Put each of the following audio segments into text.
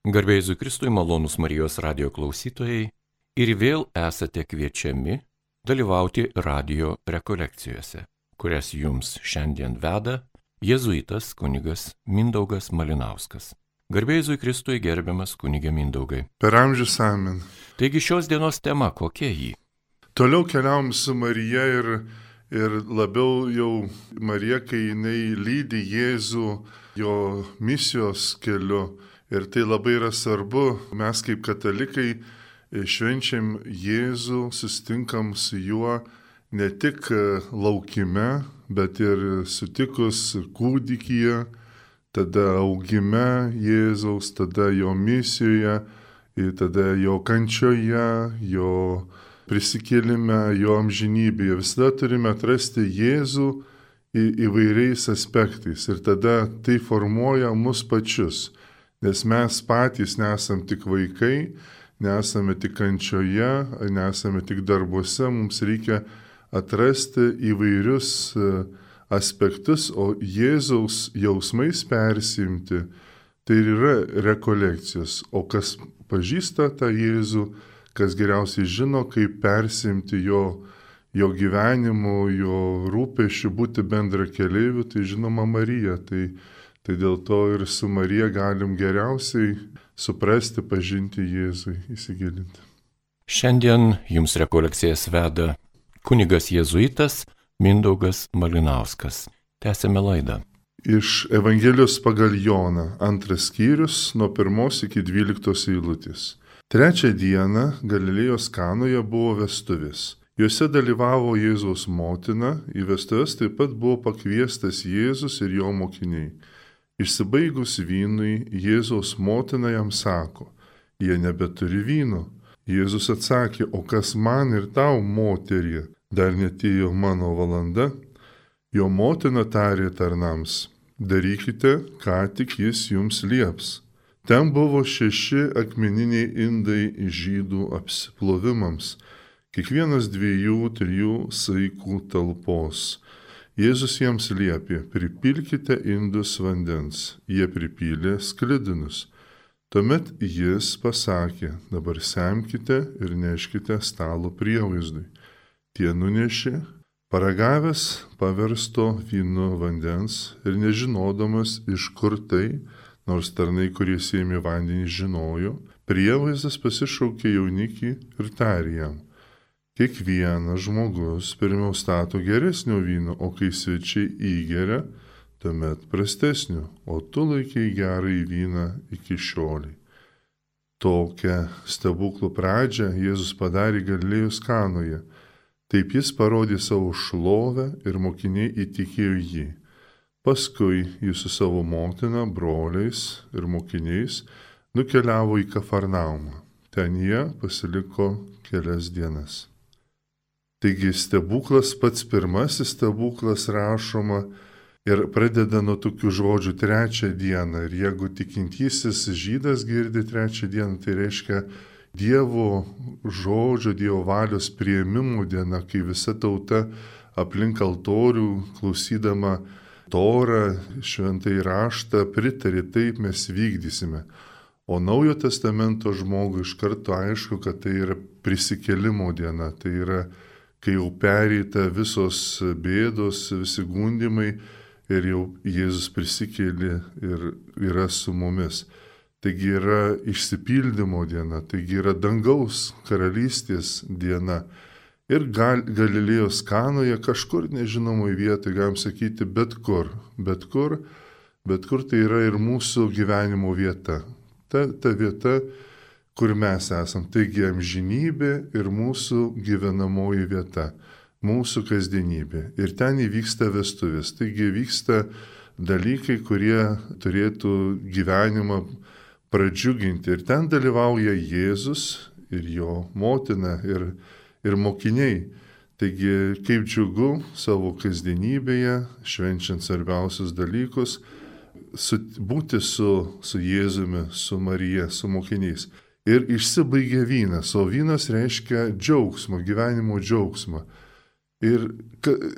Garbėjai Kristui malonus Marijos radio klausytojai ir vėl esate kviečiami dalyvauti radio rekolekcijose, kurias jums šiandien veda jėzuitas kunigas Mindaugas Malinauskas. Garbėjai Kristui gerbiamas kunigė Mindaugai. Per amžius amen. Taigi šios dienos tema kokia jį? Toliau keliavom su Marija ir, ir labiau jau Marija, kai jinai lydi Jėzų jo misijos keliu. Ir tai labai yra svarbu. Mes kaip katalikai švenčiam Jėzų, sustinkam su juo ne tik laukime, bet ir sutikus kūdikyje tada augime Jėzaus, tada jo misijoje, tada jo kančioje, jo prisikėlime, jo amžinybėje. Visada turime atrasti Jėzų įvairiais aspektais ir tada tai formuoja mus pačius, nes mes patys nesam tik vaikai, nesame tik kančioje, nesame tik darbuose, mums reikia atrasti įvairius uh, aspektus, o Jėzaus jausmais persimti, tai ir yra rekolekcijos. O kas pažįsta tą Jėzų, kas geriausiai žino, kaip persimti jo, jo gyvenimu, jo rūpešiu, būti bendra keliaiviu, tai žinoma Marija. Tai, tai dėl to ir su Marija galim geriausiai suprasti, pažinti Jėzui, įsigilinti. Šiandien jums rekolekcijas veda kunigas jėzuitas Mindaugas Malinauskas. Tęsėme laidą. Iš Evangelijos pagal Joną, antras skyrius, nuo pirmos iki dvyliktos eilutės. Trečią dieną Galilėjos kanoje buvo vestuvės. Juose dalyvavo Jėzaus motina, į vestuvės taip pat buvo pakviestas Jėzus ir jo mokiniai. Išsibaigus vynui, Jėzaus motina jam sako, jie nebeturi vyno. Jėzus atsakė, o kas man ir tau, moterie, dar netėjo mano valanda, jo motina tarė tarnams, darykite, ką tik jis jums lieps. Ten buvo šeši akmeniniai indai žydų apsiplovimams, kiekvienas dviejų, trijų saikų talpos. Jėzus jiems liepė, pripilkite indus vandens, jie pripylė sklidinus. Tuomet jis pasakė, dabar semkite ir neškite stalo prievaizdui tie nunešė, paragavęs paversto vynu vandens ir nežinodamas iš kur tai, nors tarnai, kurie sėmė vandenį, žinojo, prievaizdas pasišaukė jaunikį ir tarė jam. Kiekvienas žmogus pirmiau stato geresnio vyno, o kai svečiai įgeria, tuomet prastesnio, o tu laikai gerą į vyną iki šioliai. Tokią stebuklų pradžią Jėzus padarė Galilėjos kanoje Taip jis parodė savo šlovę ir mokiniai įtikėjo jį. Paskui jis su savo motina, broliais ir mokiniais nukeliavo į Kafarnaumą. Ten jie pasiliko kelias dienas. Taigi stebuklas pats pirmasis stebuklas rašoma ir pradeda nuo tokių žodžių trečią dieną. Ir jeigu tikintysis žydas girdi trečią dieną, tai reiškia, Dievo žodžio, Dievo valios prieimimų diena, kai visa tauta aplink altorių klausydama Torą, šventai raštą pritarė, taip mes vykdysime. O Naujo testamento žmogui iš karto aišku, kad tai yra prisikelimo diena, tai yra, kai jau pereita visos bėdos, visi gundimai ir jau Jėzus prisikėlė ir yra su mumis. Taigi yra išsipildymo diena, taigi yra dangaus karalystės diena. Ir gal, Galilėjos kanoje kažkur nežinomoj vietoje, galim sakyti, bet kur, bet kur, bet kur tai yra ir mūsų gyvenimo vieta. Ta, ta vieta, kur mes esam. Taigi amžinybė ir mūsų gyvenamoji vieta, mūsų kasdienybė. Ir ten įvyksta vestuvės. Taigi vyksta dalykai, kurie turėtų gyvenimą pradžiuginti. Ir ten dalyvauja Jėzus ir jo motina ir, ir mokiniai. Taigi, kaip džiugu savo kasdienybėje, švenčiant svarbiausius dalykus, su, būti su, su Jėzumi, su Marija, su mokiniais. Ir išsibaigia vynas, o vynas reiškia džiaugsmą, gyvenimo džiaugsmą. Ir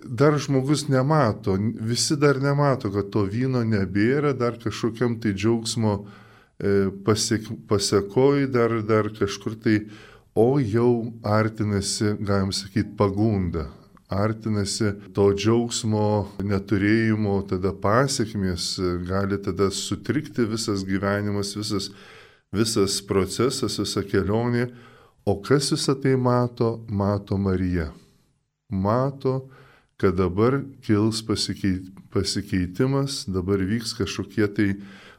dar žmogus nemato, visi dar nemato, kad to vyno nebėra, dar kažkokiam tai džiaugsmo pasiek, pasiekoj dar, dar kažkur tai, o jau artinasi, galim sakyti, pagunda. Artinasi to džiaugsmo neturėjimo, tada pasiekmės, gali tada sutrikti visas gyvenimas, visas, visas procesas, visa kelionė. O kas visą tai mato? Mato Marija. Mato, kad dabar kils pasikeit, pasikeitimas, dabar vyks kažkokie tai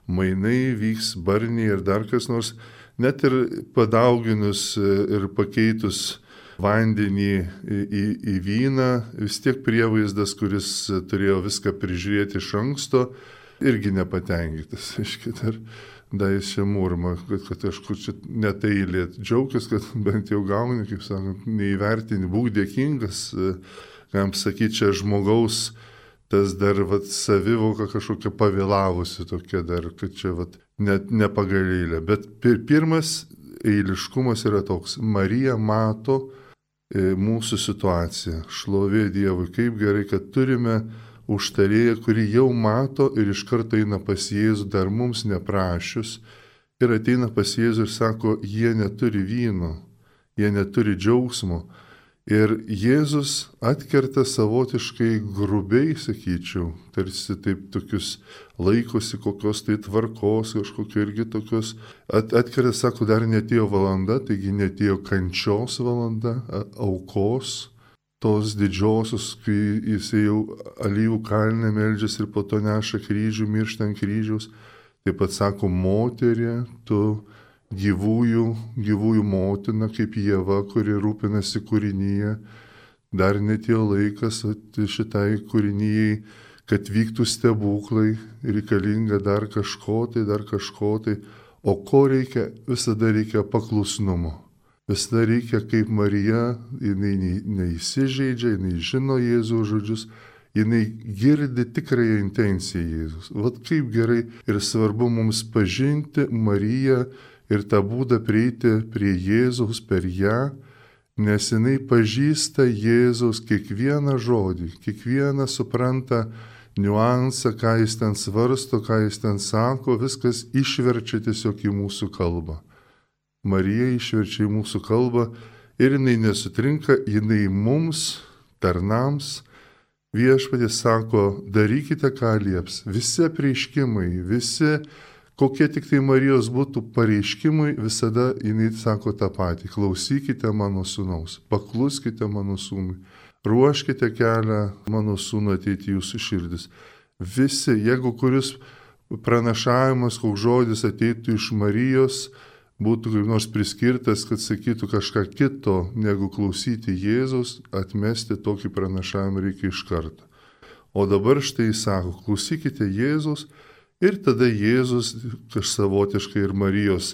mainai, vyks barniai ir dar kas nors, net ir padauginus ir pakeitus vandenį į, į, į vyną, vis tiek prievaizdas, kuris turėjo viską prižiūrėti iš anksto, irgi nepatenkintas. Iškit, ir da jis čia murma, kad, kad kažkur čia neteilė. Džiaugtis, kad bent jau gauni, kaip sakant, neįvertini, būk dėkingas, galim sakyti, čia žmogaus tas dar vat, savivoka kažkokia pavėlavusi tokia dar, kad čia vat, net nepagalėlė. Bet pir, pirmas eiliškumas yra toks. Marija mato e, mūsų situaciją. Šlovė Dievui, kaip gerai, kad turime užtarėją, kuri jau mato ir iš karto eina pas Jėzų, dar mums neprašius. Ir ateina pas Jėzų ir sako, jie neturi vyno, jie neturi džiaugsmo Ir Jėzus atkerta savotiškai grubiai, sakyčiau, tarsi taip tokius laikosi kokios tai tvarkos, kažkokio irgi tokios. At, atkerta, sako, dar netėjo valanda, taigi netėjo kančios valanda, aukos, tos didžiosios, kai jis jau alyvų kalnę meldžiasi ir po to neša kryžių, miršta ant kryžiaus. Taip pat sako, moterė, tu gyvųjų, gyvųjų motina kaip Jėva, kuri rūpinasi kūrinyje. Dar netėjo laikas šitai kūrinyjei, kad vyktų stebuklai, reikalinga dar kažko tai, dar kažko tai. O ko reikia? Visada reikia paklusnumo. Visada reikia kaip Marija, jinai neįsižeidžia, jinai žino Jėzaus žodžius, jinai girdi tikrąją intenciją Jėzus. Vat kaip gerai ir svarbu mums pažinti Mariją ir tą būdą prieiti prie Jėzaus per ją, nes jinai pažįsta Jėzaus kiekvieną žodį, kiekvieną supranta niuansą, ką jis ten svarsto, ką jis ten sako, viskas išverčia tiesiog į mūsų kalbą. Marija išverčia į mūsų kalbą ir jinai nesutrinka, jinai mums, tarnams, viešpatė sako, darykite, ką lieps. Visi prieiškimai, visi kokie tik tai Marijos būtų pareiškimai, visada jinai sako tą patį. Klausykite mano sūnaus, pakluskite mano sūnui, ruoškite kelią mano sūnų ateiti jūsų širdis. Visi, jeigu kuris pranašavimas, koks žodis ateitų iš Marijos, būtų kaip nors priskirtas, kad sakytų kažką kito, negu klausyti Jėzaus, atmesti tokį pranašavimą reikia iš karto. O dabar štai jis sako, klausykite Jėzaus, Ir tada Jėzus, savotiškai ir Marijos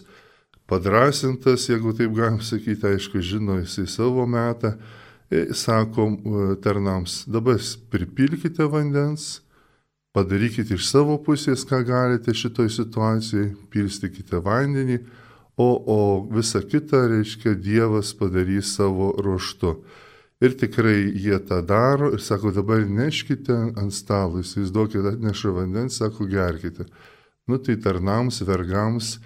padrasintas, jeigu taip galim sakyti, aišku, žino jisai savo metą, e, sako e, tarnams, dabar pripilkite vandens, padarykite iš savo pusės, ką galite šitoj situacijai, pilstikite vandenį, o, o visa kita, reiškia, Dievas padarys savo ruoštu. Ir tikrai jie tą daro ir sako, dabar neškite ant stalo, įsivaizduokite, atneša vandens, sako, gerkite. Nu tai tarnams, vergams,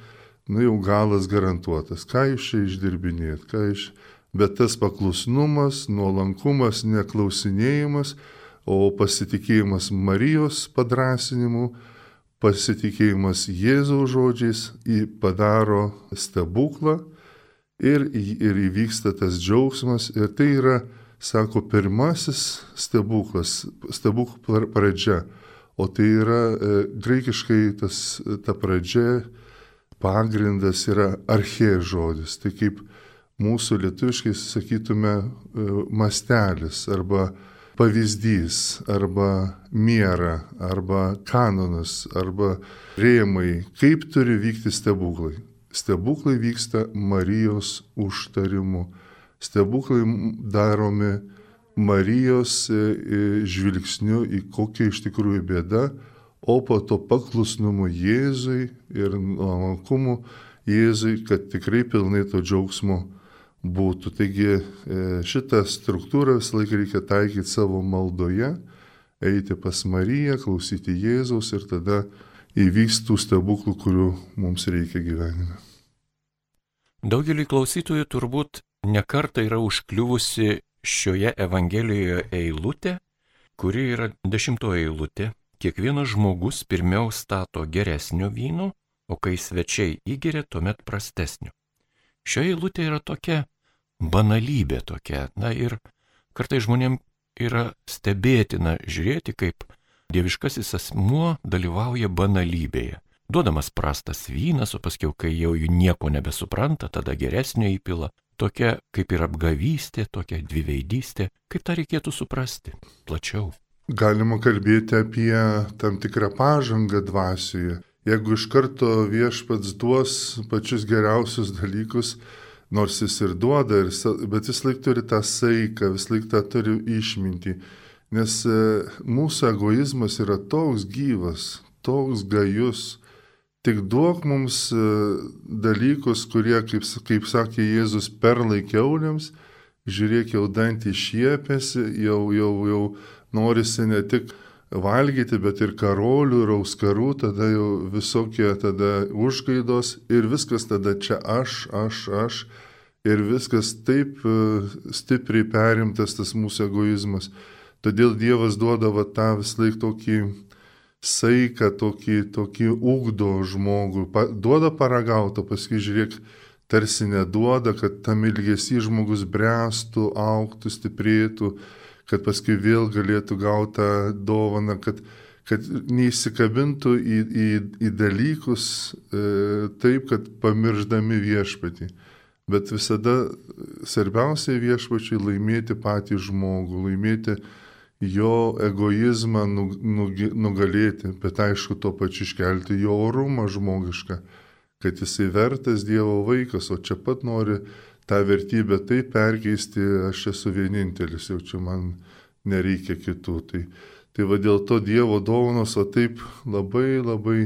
nu jau galas garantuotas. Ką iš čia išdirbinėt, ką iš... Bet tas paklusnumas, nuolankumas, neklausinėjimas, o pasitikėjimas Marijos padrasinimu, pasitikėjimas Jėzaus žodžiais padaro stebuklą ir, ir įvyksta tas džiaugsmas. Ir tai yra sako, pirmasis stebuklas, stebuklų pradžia. O tai yra e, graikiškai tas, ta pradžia, pagrindas yra archė žodis. Tai kaip mūsų lietuviškai sakytume e, mastelis arba pavyzdys arba miera arba kanonas arba rėmai, kaip turi vykti stebuklai. Stebuklai vyksta Marijos užtarimu stebuklai daromi Marijos e, e, žvilgsniu į kokia iš tikrųjų bėda, o po to paklusnumu Jėzui ir nuolankumu Jėzui, kad tikrai pilnai to džiaugsmo būtų. Taigi e, šitą struktūrą visą laiką reikia taikyti savo maldoje, eiti pas Mariją, klausyti Jėzaus ir tada įvyks tų stebuklų, kurių mums reikia gyvenime. Daugeliui klausytojų turbūt nekarta yra užkliuvusi šioje Evangelijoje eilutė, kuri yra dešimtoji eilutė. Kiekvienas žmogus pirmiau stato geresnio vyno, o kai svečiai įgeria, tuomet prastesnio. Šioje eilutė yra tokia banalybė tokia. Na ir kartai žmonėm yra stebėtina žiūrėti, kaip dieviškasis asmuo dalyvauja banalybėje. Duodamas prastas vynas, o paskui, kai jau jų nieko nebesupranta, tada geresnio įpila. Tokia kaip ir apgavystė, tokia dviveidystė. Kaip tą reikėtų suprasti plačiau? Galima kalbėti apie tam tikrą pažangą dvasioje. Jeigu iš karto viešpats duos pačius geriausius dalykus, nors jis ir duoda, ir, bet vis laik turi tą saiką, vis laik tą turi išminti. Nes e, mūsų egoizmas yra toks gyvas, toks gajus. Tik duok mums e, dalykus, kurie, kaip, kaip sakė Jėzus, perlai keuliams, žiūrėk jau dantį šiepėsi, jau, jau, jau norisi ne tik valgyti, bet ir karolių, ir auskarų, tada jau visokie tada užgaidos ir viskas tada čia aš, aš, aš. Ir viskas taip e, stipriai perimtas tas mūsų egoizmas. Todėl Dievas duoda va tą vis laik tokį saiką, tokį, tokį ugdo žmogų, pa, duoda paragauto, paskui žiūrėk, tarsi neduoda, kad tam ilgesį žmogus bręstų, auktų, stiprėtų, kad paskui vėl galėtų gauti tą dovaną, kad, kad neįsikabintų į, į, į dalykus e, taip, kad pamirždami viešpatį. Bet visada svarbiausia viešpačiai laimėti patį žmogų, laimėti jo egoizmą nu, nu, nugalėti, bet aišku, tuo pačiu iškelti jo orumą žmogišką, kad jisai vertas Dievo vaikas, o čia pat nori tą vertybę taip perkeisti, aš esu vienintelis, jau čia man nereikia kitų. Tai, tai va dėl to Dievo dovanos, o taip labai labai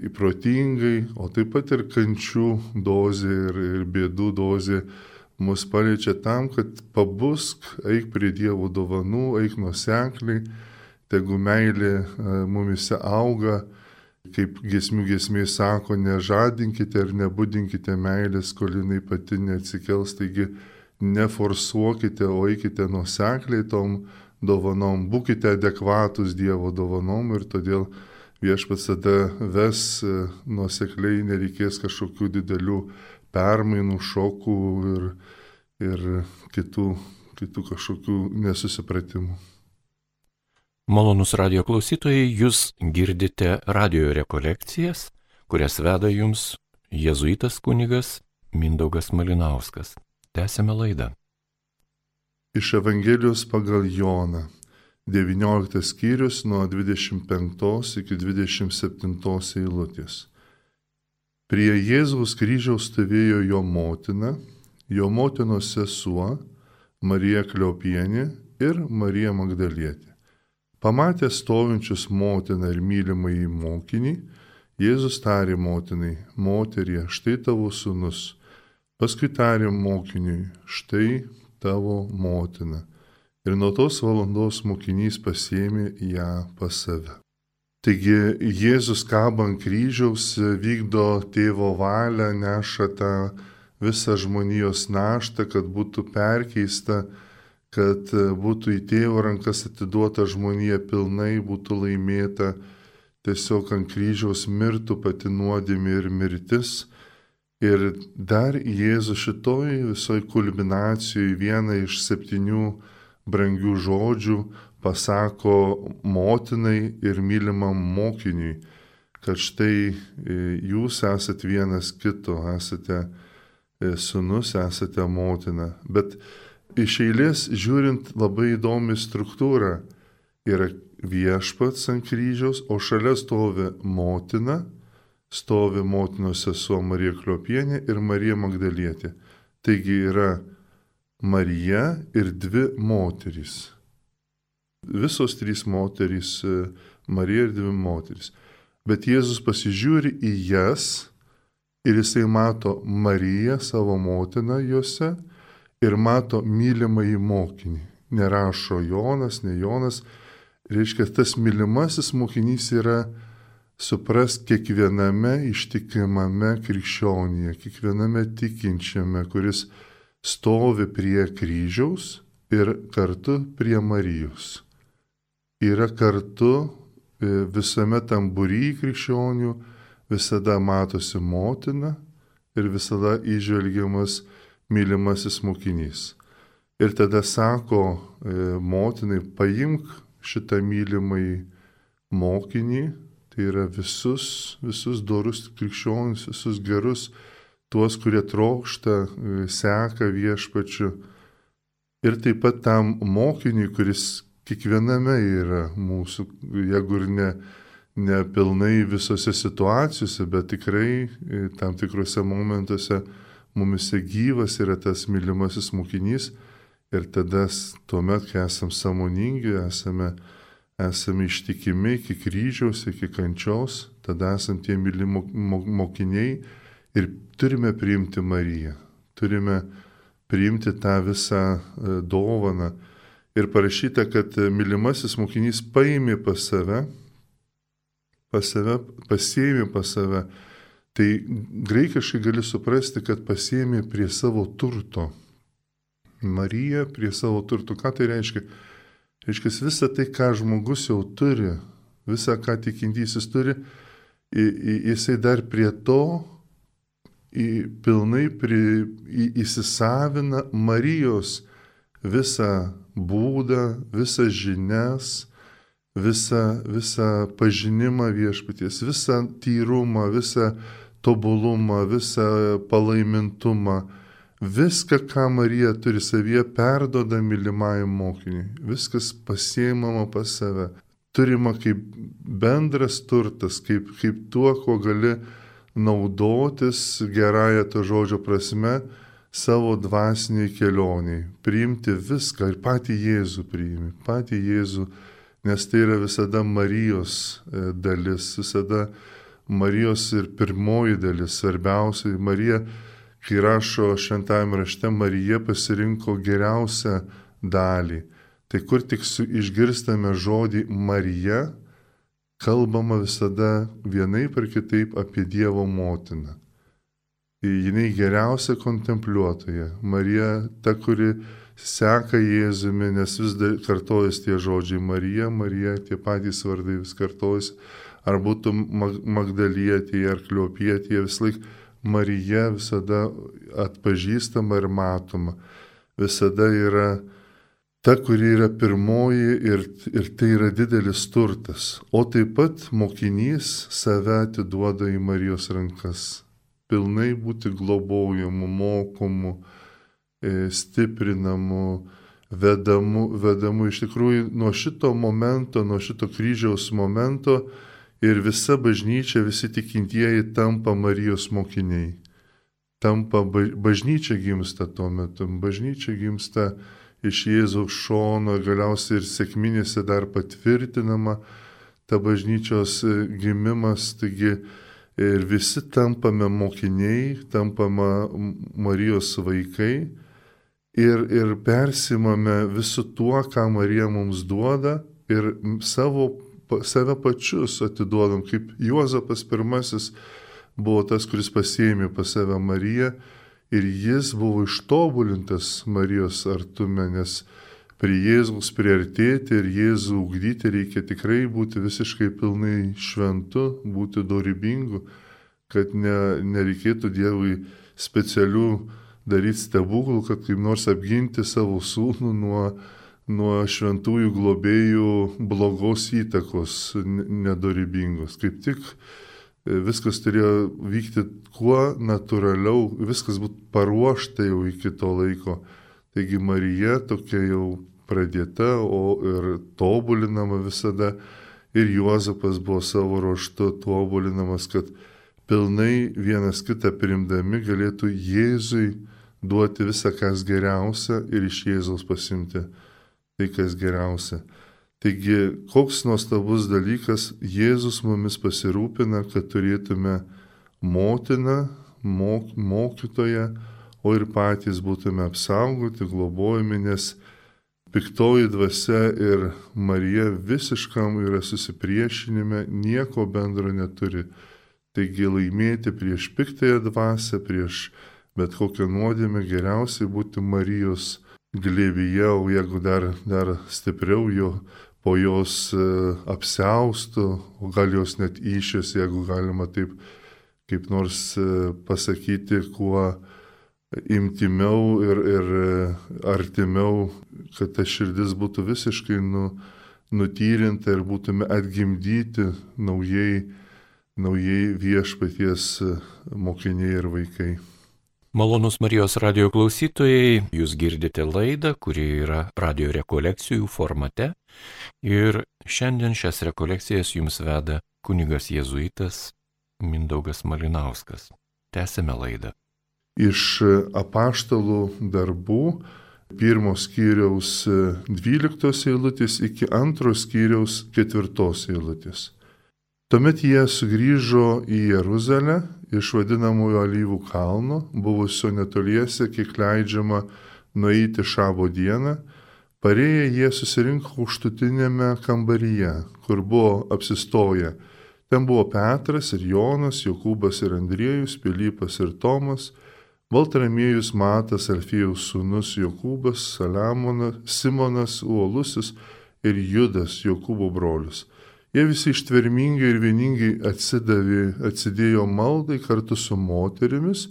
įprotingai, o taip pat ir kančių dozė ir, ir bėdų dozė mus paliečia tam, kad pabusk, eik prie Dievo dovanų, eik nusekliai, tegu meilė e, mumise auga. Kaip gesmių gesmė sako, nežadinkite ir nebudinkite meilės, kol jinai pati neatsikels, taigi neforsuokite, o eikite nusekliai tom dovanom, būkite adekvatus Dievo dovanom ir todėl viešpats tada ves e, nusekliai, nereikės kažkokių didelių permainų, šokų ir, ir kitų, kitų kažkokių nesusipratimų. Malonus radio klausytojai, jūs girdite radio rekolekcijas, kurias veda jums jėzuitas kunigas Mindaugas Malinauskas. Tęsėme laidą. Iš Evangelijos pagal Joną. 19 skyrius nuo 25 iki 27 eilutės. Prie Jėzaus kryžiaus stovėjo jo motina, jo motinos sesuo, Marija Kliopienė ir Marija Magdalietė. Pamatęs stovinčius motiną ir mylimąjį mokinį, Jėzus tarė motinai, moterie, štai tavo sunus. Paskui tarė mokiniui, štai tavo motina. Ir nuo tos valandos mokinys pasėmė ją pas save. Taigi Jėzus kaba ant kryžiaus, vykdo tėvo valią, neša tą visą žmonijos naštą, kad būtų perkeista kad būtų į tėvo rankas atiduota žmonija pilnai, būtų laimėta, tiesiog ant kryžiaus mirtų pati nuodėmė ir mirtis. Ir dar Jėzus šitoj visoj kulminacijoje vieną iš septynių brangių žodžių pasako motinai ir mylimam mokiniui, kad štai e, jūs esate vienas kito, esate e, sunus, esate motina. Bet iš eilės žiūrint labai įdomi struktūra. Yra viešpats ant kryžiaus, o šalia stovi motina, stovi motinos sesuo Marija Kliopienė ir Marija Magdalietė. Taigi yra Marija ir dvi moterys. Visos trys moterys, Marija ir dvi moterys. Bet Jėzus pasižiūri į jas ir jisai mato Mariją, savo motiną juose ir mato mylimąjį mokinį. Nerašo Jonas, ne Jonas. Reiškia, tas mylimasis mokinys yra supras kiekviename ištikimame krikščionėje, kiekviename tikinčiame, kuris stovi prie kryžiaus ir kartu prie Marijos. Yra kartu e, visame tam būry krikščionių, visada matosi motina ir visada išvelgiamas mylimasis mokinys. Ir tada sako e, motinai, paimk šitą mylimąjį mokinį, tai yra visus, visus dorus krikščionis, visus gerus, tuos, kurie trokšta, e, seka viešpačiu. Ir taip pat tam mokiniui, kuris kiekviename yra mūsų, jeigu ir ne, ne pilnai visose situacijose, bet tikrai e, tam tikrose momentuose mumise gyvas yra tas mylimasis mokinys ir tada tuomet, kai esame samoningi, esame, esame ištikimi iki kryžiaus, iki kančios, tada esame tie mylimi mokiniai ir turime priimti Mariją, turime priimti tą visą e, dovaną. Ir parašyta, kad mylimasis mokinys paėmė pas save, pas save, pasėmė pas save Tai graikiškai gali suprasti, kad pasiemi prie savo turto. Marija prie savo turto. Ką tai reiškia? Reiškia, visą tai, ką žmogus jau turi, visą, ką tikintysis turi, jisai dar prie to į, pilnai pri, į, įsisavina Marijos visą būdą, visas žinias, visą, visą pažinimą viešpaties, visą tyrumą, visą tobulumą, visą palaimintumą, viską, ką Marija turi savyje, perdoda mylimajam mokiniui. Viskas pasiemama pas save. Turima kaip bendras turtas, kaip, kaip tuo, ko gali naudotis gerąją to žodžio prasme savo dvasiniai kelioniai. Priimti viską ir patį Jėzų priimi, patį Jėzų, nes tai yra visada Marijos e, dalis, visada Marijos ir pirmoji dalis, svarbiausia. Marija, kai rašo šventajame rašte, Marija pasirinko geriausią dalį. Tai kur tik išgirstame žodį Marija, kalbama visada vienai per kitaip apie Dievo motiną. Jinai geriausia kontempliuotoja. Marija ta, kuri seka Jėzumi, nes vis dar kartojas tie žodžiai Marija, Marija, tie patys vardai vis kartojas ar būtų Magdalietė ar Kliopietė, vis laik Marija visada atpažįstama ir matoma. Visada yra ta, kuri yra pirmoji ir, ir tai yra didelis turtas. O taip pat mokinys save atiduoda į Marijos rankas. Pilnai būti globojamu, mokomu, e, stiprinamu, vedamu, vedamu. Iš tikrųjų, nuo šito momento, nuo šito kryžiaus momento, ir visa bažnyčia, visi tikintieji tampa Marijos mokiniai. Tampa bažnyčia gimsta tuo metu, bažnyčia gimsta iš Jėzaus šono, galiausiai ir sėkminėse dar patvirtinama ta bažnyčios e, gimimas, taigi ir visi tampame mokiniai, tampama Marijos vaikai ir, ir persimame visu tuo, ką Marija mums duoda ir savo save pačius atiduodam, kaip Juozapas pirmasis buvo tas, kuris pasėmė pas save Mariją ir jis buvo ištobulintas Marijos artume, nes prie Jėzaus priartėti ir Jėzų ugdyti reikia tikrai būti visiškai pilnai šventu, būti dorybingu, kad ne, nereikėtų Dievui specialių daryti stebuklų, kad kaip nors apginti savo sūnų nuo nuo šventųjų globėjų blogos įtakos nedorybingos. Kaip tik viskas turėjo vykti kuo natūraliau, viskas būtų paruošta jau iki to laiko. Taigi Marija tokia jau pradėta, o ir tobulinama visada. Ir Juozapas buvo savo ruoštu tobulinamas, kad pilnai vienas kitą primdami galėtų Jėzui duoti visą, kas geriausia ir iš Jėzaus pasimti tai, kas geriausia. Taigi, koks nuostabus dalykas, Jėzus mumis pasirūpina, kad turėtume motiną, mok, mokytoją, o ir patys būtume apsaugoti, globojami, nes piktoji dvasia ir Marija visiškam yra susipriešinime, nieko bendro neturi. Taigi laimėti prieš piktąją dvasę, prieš bet kokią nuodėmę geriausiai būti Marijos glėbyje, o jeigu dar, dar stipriau jo po jos e, apseustų, o gal jos net išės, jeigu galima taip kaip nors e, pasakyti, kuo imtimiau ir, ir e, artimiau, kad ta širdis būtų visiškai nu, nutyrinta ir būtume atgimdyti naujai, naujai viešpaties mokiniai ir vaikai. Malonus Marijos radio klausytojai, jūs girdite laidą, kuri yra radio rekolekcijų formate ir šiandien šias rekolekcijas jums veda kunigas jėzuitas Mindaugas Malinauskas. Tęsime laidą. Iš apaštalų darbų pirmos skyriaus 12 eilutės iki antros skyriaus 4 eilutės. Tuomet jie sugrįžo į Jeruzalę iš vadinamojo alyvų kalno, buvusio netoliese, kiek leidžiama nueiti šabo dieną, parėję jie susirinko užtutinėme kambaryje, kur buvo apsistoję. Ten buvo Petras ir Jonas, Jokūbas ir Andriejus, Pilypas ir Tomas, Baltramiejus Matas, Alfijaus sūnus Jokūbas, Saliamonas, Simonas, Uolusis ir Judas, Jokūbo brolius. Jie visi ištvermingai ir vieningai atsidavė, atsidėjo maldai kartu su moterimis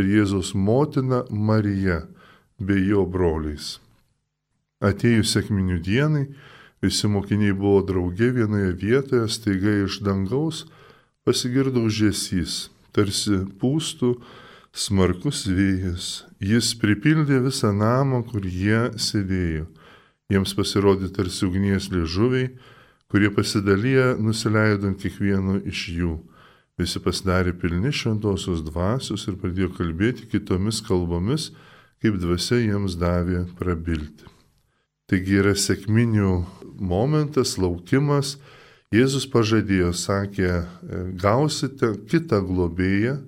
ir Jėzaus motina Marija bei jo broliais. Atėjus sėkminių dienai, visi mokiniai buvo drauge vienoje vietoje, staiga iš dangaus pasigirdo žėsys, tarsi pūstų smarkus vėjas. Jis pripildė visą namą, kur jie sėdėjo. Jiems pasirodė tarsi ugnies liežuviai, kurie pasidalyję nusileido ant kiekvieno iš jų. Visi pasidarė pilni šventosios dvasios ir pradėjo kalbėti kitomis kalbomis, kaip dvasia jiems davė prabilti. Taigi yra sėkminių momentas, laukimas. Jėzus pažadėjo, sakė, gausite kitą globėją,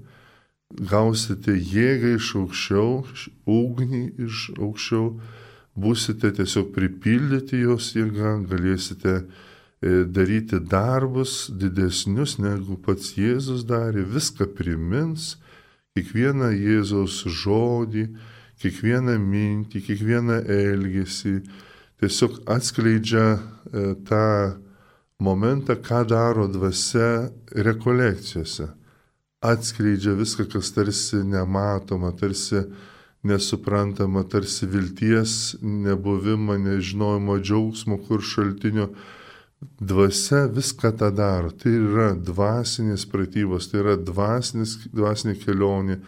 gausite jėgą iš aukščiau, ugnį iš aukščiau, būsite tiesiog pripildyti jos jėgą, galėsite E, daryti darbus didesnius negu pats Jėzus darė, viską primins, kiekvieną Jėzaus žodį, kiekvieną mintį, kiekvieną elgesį, tiesiog atskleidžia e, tą momentą, ką daro dvasia rekolekcijose. Atskleidžia viską, kas tarsi nematoma, tarsi nesuprantama, tarsi vilties nebuvimą, nežinojimo džiaugsmo, kur šaltinio Dvasia viską tą daro. Tai yra dvasinės pratybos, tai yra dvasinis, dvasinė kelionė,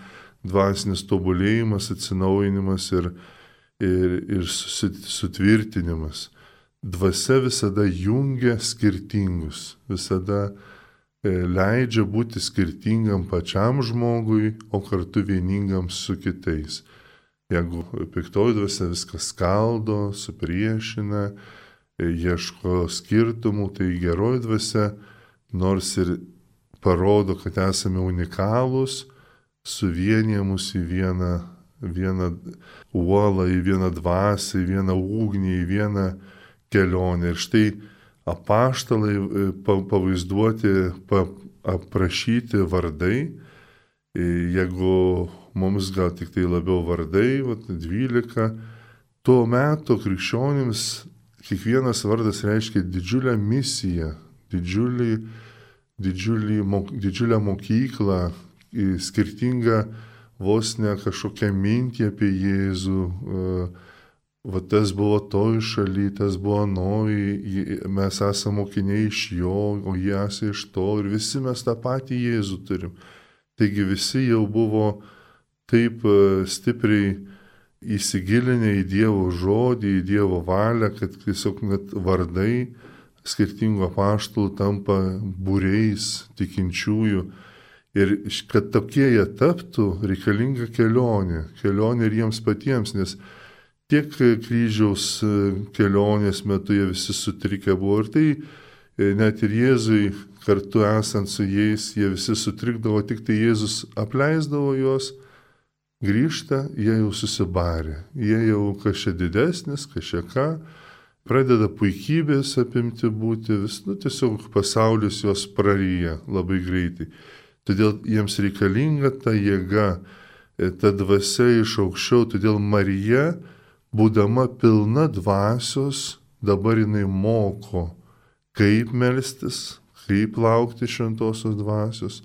dvasinis tobulėjimas, atsinaujinimas ir, ir, ir sutvirtinimas. Dvasia visada jungia skirtingus, visada e, leidžia būti skirtingam pačiam žmogui, o kartu vieningam su kitais. Jeigu piktoji dvasia viską skaldo, supriešina, ieško skirtumų, tai geroji dvasia, nors ir parodo, kad esame unikalūs, suvienyje mus į vieną, vieną uolą, į vieną dvasę, į vieną ugnį, į vieną kelionę. Ir štai apaštalai e, pavaizduoti, pa, aprašyti vardai, e, jeigu mums gal tik tai labiau vardai, vat, 12, tuo metu krikščionims kiekvienas vardas reiškia didžiulę misiją, didžiulį, didžiulį, mok, didžiulę mokyklą, skirtingą vos ne kažkokią mintį apie Jėzų. E, va tas buvo toj šaly, tas buvo noj, mes esame mokiniai iš jo, o jie esame iš to ir visi mes tą patį Jėzų turim. Taigi visi jau buvo taip e, stipriai įsigilinę į Dievo žodį, į Dievo valią, kad tiesiog net vardai skirtingų apaštalų tampa būreis tikinčiųjų. Ir kad tokie jie taptų, reikalinga kelionė. Kelionė ir jiems patiems, nes tiek kryžiaus kelionės metu jie visi sutrikę buvo. Ir tai e, net ir Jėzui kartu esant su jais, jie visi sutrikdavo, tik tai Jėzus apleisdavo juos grįžta, jie jau susibarė, jie jau kažkiek didesnis, kažkiek ką, pradeda puikybės apimti būti, vis, nu, tiesiog pasaulis juos praryja labai greitai. Todėl jiems reikalinga ta jėga, e, ta dvasia iš aukščiau, todėl Marija, būdama pilna dvasios, dabar jinai moko, kaip melstis, kaip laukti šventosios dvasios,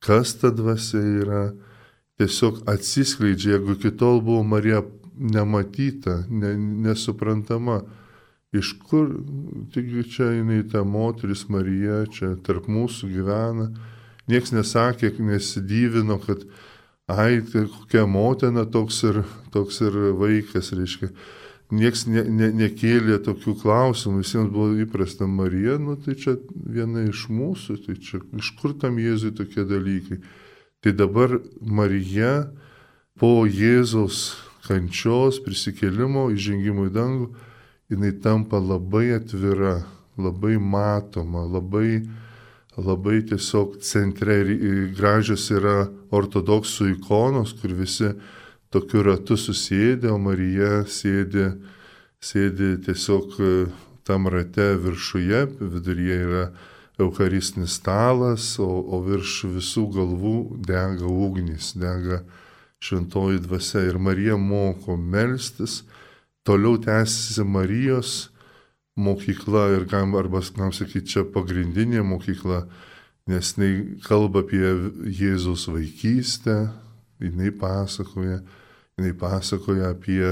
kas ta dvasia yra, tiesiog atsiskleidžia, jeigu kitol buvo Marija nematyta, ne, nesuprantama, iš kur, taigi čia jinai ta moteris Marija, čia tarp mūsų gyvena, nieks nesakė, nesidyvino, kad ai, tai kokia motina toks ir, toks ir vaikas, reiškia nieks ne, ne, nekėlė tokių klausimų, visiems buvo įprasta Marija, nu tai čia viena iš mūsų, tai čia iš kur tam Jėzui tokie dalykai. Tai dabar Marija po Jėzaus kančios, prisikėlimo, įžengimo į dangų, jinai tampa labai atvira, labai matoma, labai, labai tiesiog centre ir gražios yra ortodoksų ikonos, kur visi tokiu ratu susėdė, o Marija sėdi, sėdi tiesiog e, tam rate viršuje, viduryje yra Eucharistinis stalas, o, o virš visų galvų dega ugnis, dega šventoji dvasia. Ir Marija moko melstis, toliau tęsiasi Marijos mokykla ir kam, arba, kam sakyti, čia pagrindinė mokykla, nes jinai kalba apie Jėzaus vaikystę, jinai pasakoja, jinai pasakoja apie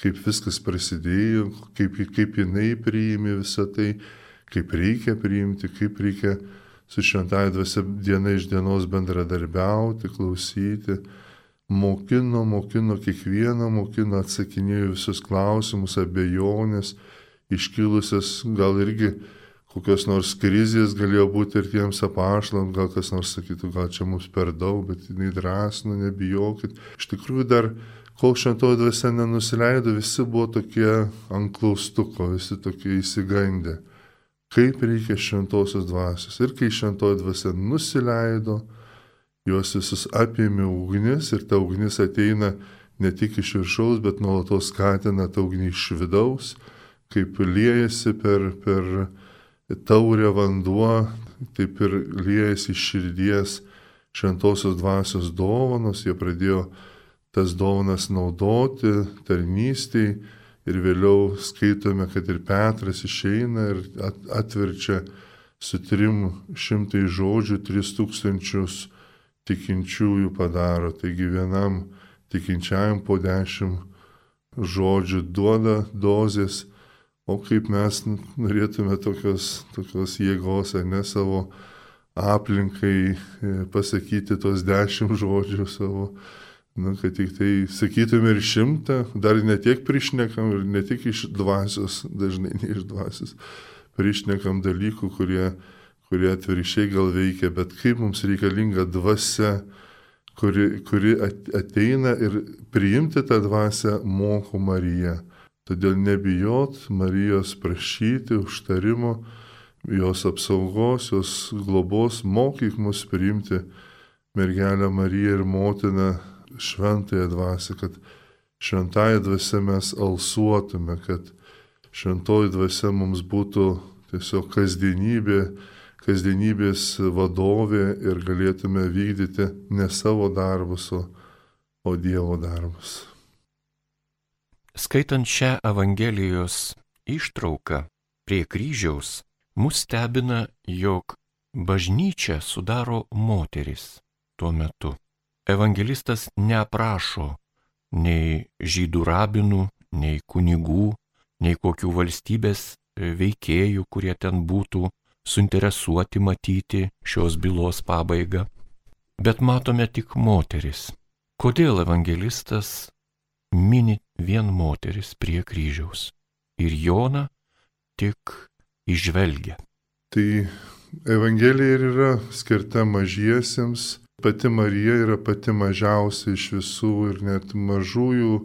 kaip viskas prasidėjo, kaip, kaip jinai priimi visą tai, kaip reikia priimti, kaip reikia su šventąją dvasia diena iš dienos bendradarbiauti, klausyti. Mokino, mokino kiekvieną, mokino atsakinėjo visus klausimus, abejonės, iškilusias gal irgi kokios nors krizės galėjo būti ir tiems apašlam, gal kas nors sakytų, gal čia mums per daug, bet jinai drąsino, nebijokit. Iš tikrųjų dar kol šventoji dvasia nenusileido, visi buvo tokie ant klaustuko, visi tokie įsigandę. Kaip reikia šventosios dvasios. Ir kai šventoji dvasia nusileido, juos visus apėmė ugnis ir ta ugnis ateina ne tik iš viršaus, bet nuolatos skatina tą ugnį iš vidaus, kaip liejasi per, per taurę vanduo, taip ir liejasi iš širdies šventosios dvasios dovanos, jie pradėjo tas dovanas naudoti tarnystėj ir vėliau skaitome, kad ir Petras išeina ir atverčia su trim šimtai žodžių, tris tūkstančius tikinčiųjų padaro. Taigi vienam tikinčiajam po dešimt žodžių duoda dozės, o kaip mes norėtume tokios, tokios jėgos, ar ne savo aplinkai e, pasakyti tos dešimt žodžių savo Nu, kad tik tai sakytume ir šimtą, dar ne tiek prišnekam ir ne tik iš dvasios, dažnai ne iš dvasios, prišnekam dalykų, kurie, kurie atvirkščiai gal veikia, bet kaip mums reikalinga dvasia, kuri, kuri ateina ir priimti tą dvasę moko Marija. Todėl nebijot Marijos prašyti užtarimo, jos apsaugos, jos globos, mokyk mus priimti mergelę Mariją ir motiną šventąją dvasę, kad šventąją dvasę mes alsuotume, kad šventoji dvasia mums būtų tiesiog kasdienybė, kasdienybės vadovė ir galėtume vykdyti ne savo darbus, o, o Dievo darbus. Skaitant šią Evangelijos ištrauką prie kryžiaus, mus stebina, jog bažnyčia sudaro moteris tuo metu. Evangelistas neaprašo nei žydų rabinų, nei kunigų, nei kokių valstybės veikėjų, kurie ten būtų suinteresuoti matyti šios bylos pabaigą, bet matome tik moteris. Kodėl evangelistas mini vien moteris prie kryžiaus ir Jona tik išvelgia? Tai Evangelija ir yra skirta mažiesiems pati Marija yra pati mažiausia iš visų ir net mažųjų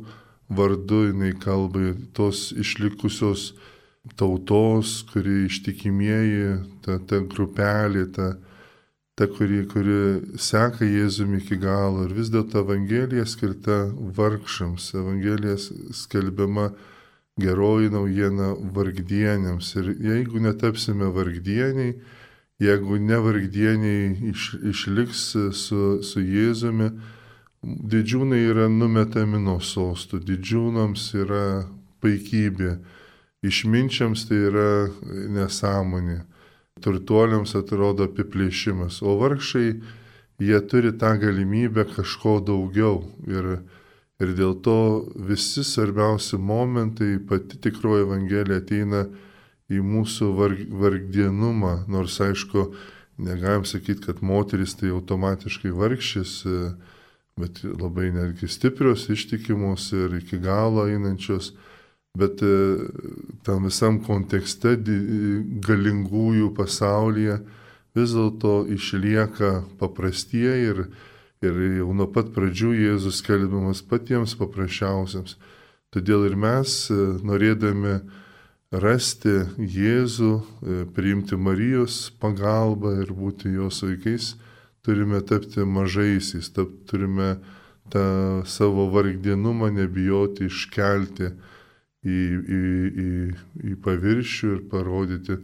vardu jinai kalba tos išlikusios tautos, kuri ištikimieji, ta, ta grupelė, ta, ta, kuri, kuri seka Jėzumi iki galo. Ir vis dėlto Evangelija skirta vargšams, Evangelija skelbiama geroji naujiena vargdieniams. Ir jeigu netapsime vargdieniai, jeigu ne vargdieniai iš, išliks su, su Jėzumi, didžiūnai yra numetami nuo sostų, didžiūnams yra paikybė, išminčiams tai yra nesąmonė turtuoliams atrodo apiplėšimas, o vargšai jie turi tą galimybę kažko daugiau. Ir, ir dėl to visi svarbiausi momentai, pati tikroji Evangelija ateina į mūsų varg, vargdienumą, nors aišku, negalim sakyti, kad moteris tai automatiškai vargšis, bet labai netgi stiprios, ištikimos ir iki galo einančios bet tam visam kontekste galingųjų pasaulyje vis dėlto išlieka paprastieji ir, ir jau nuo pat pradžių Jėzus skelbiamas patiems paprasčiausiams. Todėl ir mes, norėdami rasti Jėzų, e, priimti Marijos pagalbą ir būti jos vaikais, turime tapti mažaisiais, tap, turime tą savo vargdienumą nebijoti iškelti į, į, į, į paviršių ir parodyti,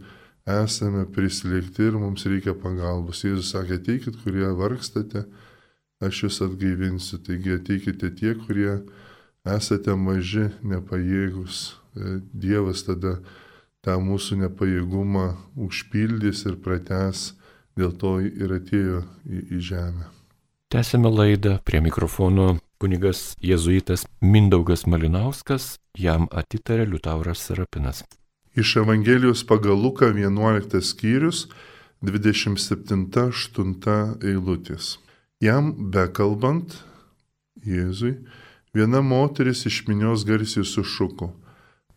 esame prislėgti ir mums reikia pagalbos. Jėzus sakė, ateikit, kurie vargstate, aš jūs atgaivinsiu. Taigi ateikite tie, kurie esate maži, nepajėgus. E, Dievas tada tą mūsų nepajėgumą užpildys ir prates, dėl to ir atėjo į, į žemę. Tęsime laidą prie mikrofono kunigas jėzuitas Mindaugas Malinauskas, jam atitarė Liutauras Sarapinas. Iš Evangelijos pagal Luką 11 skyrius 27-8 eilutės. Jam bekalbant, Jėzui, viena moteris iš minios garsiai sušuko,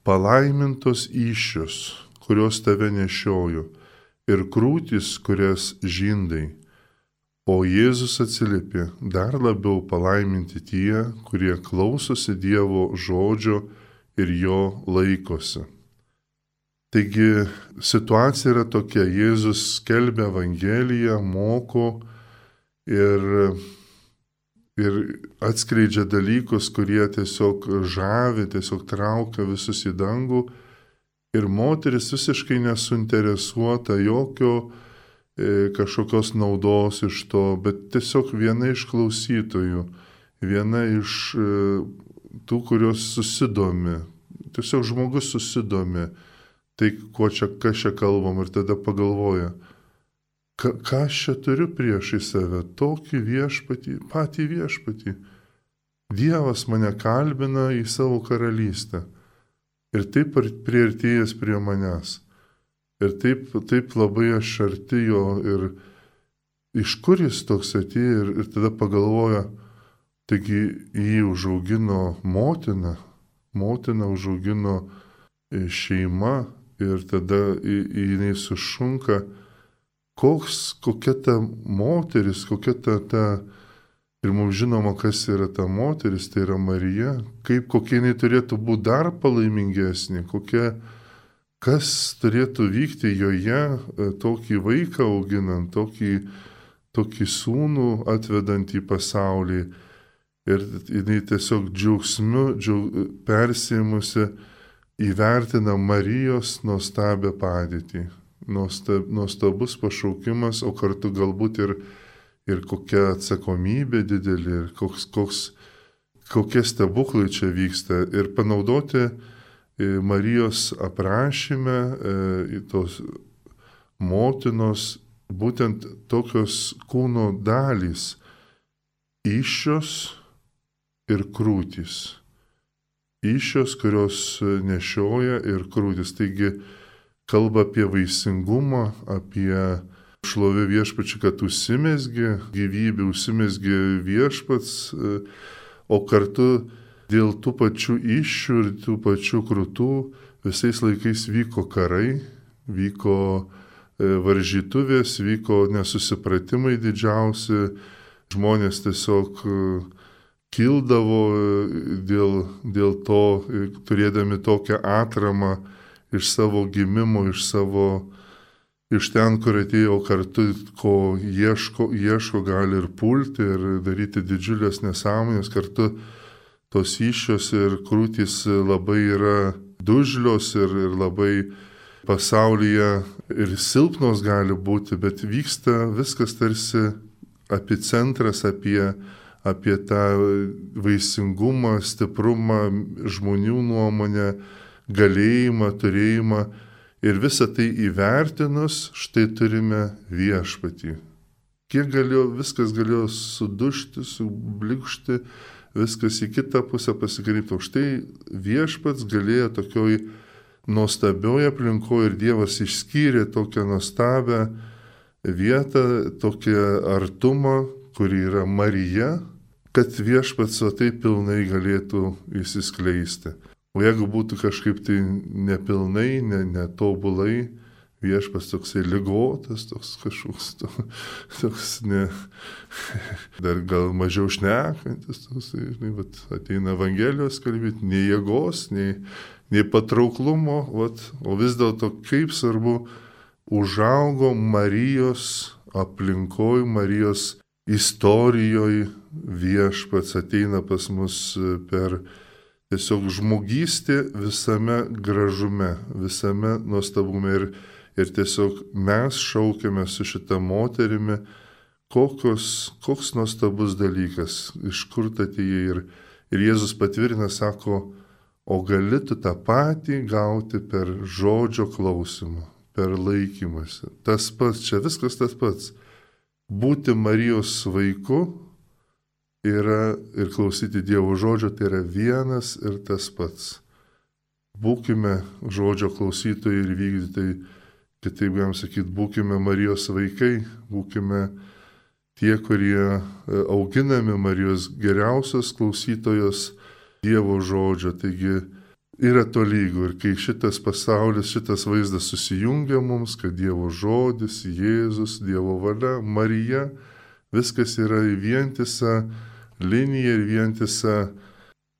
palaimintos iššios, kurios tave nešioju, ir krūtis, kurias žindai O Jėzus atsiliepė, dar labiau palaiminti tie, kurie klausosi Dievo žodžio ir jo laikosi. Taigi situacija yra tokia, Jėzus skelbia Evangeliją, moko ir, ir atskleidžia dalykus, kurie tiesiog žavi, tiesiog traukia visus į dangų ir moteris visiškai nesuinteresuota jokio E, kažkokios naudos iš to, bet tiesiog viena iš klausytojų, viena iš e, tų, kurios susidomi. Tiesiog žmogus susidomi, tai kuo čia, kas čia kalbam ir tada pagalvoja, ką, ką aš čia turiu priešai save, tokį viešpatį, patį viešpatį. Dievas mane kalbina į savo karalystę ir taip priartėjęs prie manęs. Ir taip, taip labai aš arti jo ir iš kur jis toks atėjo ir, ir tada pagalvoja, taigi jį užaugino motina, motina užaugino e, šeima ir tada jinai sušunka, koks, kokia ta moteris, kokia ta, ta ir mums žinoma, kas yra ta moteris, tai yra Marija, kaip kokia jinai turėtų būti dar palaimingesnė, kokia kas turėtų vykti joje e, tokį vaiką auginant, tokį, tokį sūnų atvedant į pasaulį. Ir jinai tiesiog džiaugsmiu, džiaug, persimusi įvertina Marijos nuostabią padėtį. Nuostab, nuostabus pašaukimas, o kartu galbūt ir, ir kokia atsakomybė didelė, ir koks, koks, kokie stebuklai čia vyksta. Ir panaudoti Marijos aprašyme e, tos motinos būtent tokios kūno dalys - iššios ir krūtys. Iššios, kurios nešioja ir krūtis. Taigi kalba apie vaisingumą, apie šlovę viešpačių, kad užsimesgi gyvybė, užsimesgi viešpats, o kartu dėl tų pačių iššių ir tų pačių krūtų visais laikais vyko karai, vyko e, varžytuvės, vyko nesusipratimai didžiausi, žmonės tiesiog e, kildavo e, dėl, dėl to, turėdami tokią atramą iš savo gimimo, iš savo iš ten, kur atėjo kartu, ko ieško, ieško gali ir pulti, ir daryti didžiulės nesąmonės, kartu tos iššios ir krūtys labai yra dužlios ir, ir labai pasaulyje ir silpnos gali būti, bet vyksta viskas tarsi epicentras apie, apie tą vaisingumą, stiprumą, žmonių nuomonę, galėjimą, turėjimą ir visą tai įvertinus, štai turime viešpatį. Kiek galėjo, viskas galėjo sudušti, sublikšti, viskas į kitą pusę pasikreipti. O štai viešpats galėjo tokioj nuostabioje aplinkoje ir Dievas išskyrė tokią nuostabią vietą, tokią artumą, kuri yra Marija, kad viešpats o taip pilnai galėtų įsiskleisti. O jeigu būtų kažkaip tai nepilnai, ne, netobulai, viešpas toksai lygotas, toks kažkoks, to, toks ne, dar gal mažiau šnekantis, toksai, žinai, vat, ateina Evangelijos kalbėti, nei jėgos, nei, nei patrauklumo, vat, o vis dėlto kaip svarbu užaugo Marijos aplinkoj, Marijos istorijoje viešpats ateina pas mus per tiesiog žmogystė visame gražume, visame nuostabume ir, ir tiesiog mes šaukėme su šita moterimi, kokios, koks nuostabus dalykas, iš kur atėjai ir, ir Jėzus patvirtina, sako, o gali tu tą patį gauti per žodžio klausimą, per laikymasi. Tas pats, čia viskas tas pats. Būti Marijos vaiku yra ir klausyti Dievo žodžio, tai yra vienas ir tas pats. Būkime žodžio klausytojai ir vykdytojai, kitaip galim sakyti, būkime Marijos vaikai, būkime tie, kurie e, auginami Marijos geriausios klausytojos Dievo žodžio. Taigi yra to lygų ir kai šitas pasaulis, šitas vaizdas susijungia mums, kad Dievo žodis, Jėzus, Dievo valia, Marija, viskas yra į vientisą liniją ir vientisą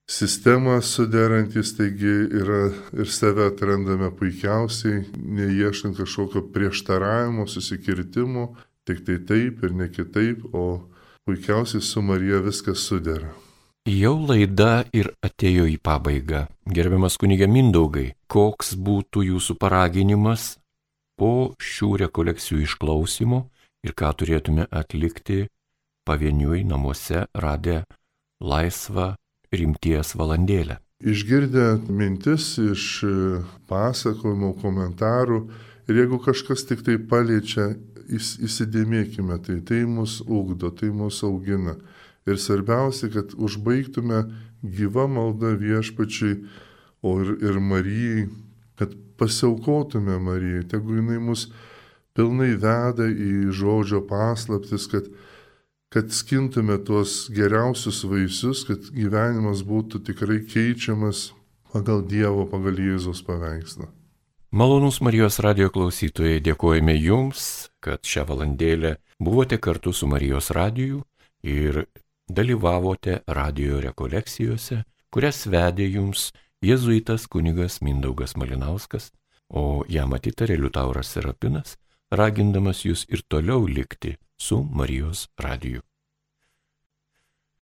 sistemą suderantis, taigi yra ir save atrandame puikiausiai, neieškant kažkokio prieštaravimo, susikirtimo, tik tai taip ir ne kitaip, o puikiausiai su Marija viskas sudera. Jau laida ir atėjo į pabaigą. Gerbiamas kunigė Mindaugai, koks būtų jūsų paraginimas po šių rekolekcijų išklausimo ir ką turėtume atlikti pavieniui namuose radę laisvą rimties valandėlę. Išgirdę mintis iš e, pasakojimų, komentarų ir jeigu kažkas tik tai paliečia, įsidėmėkime, tai tai mus ugdo, tai mus augina. Ir svarbiausia, kad užbaigtume gyvą maldą viešpačiai, o ir, ir Marijai, kad pasiaukotume Marijai, tegu jinai mus pilnai veda į žodžio paslaptis, kad kad skintume tuos geriausius vaisius, kad gyvenimas būtų tikrai keičiamas pagal Dievo, pagal Jėzos paveikslą. Malonus Marijos radio klausytojai, dėkojame Jums, kad šią valandėlę buvote kartu su Marijos radiju ir dalyvavote radio rekolekcijose, kurias vedė Jums jėzuitas kunigas Mindaugas Malinauskas, o jam atitarė Liutauras Serapinas, ragindamas Jūs ir toliau likti su Marijos radiju.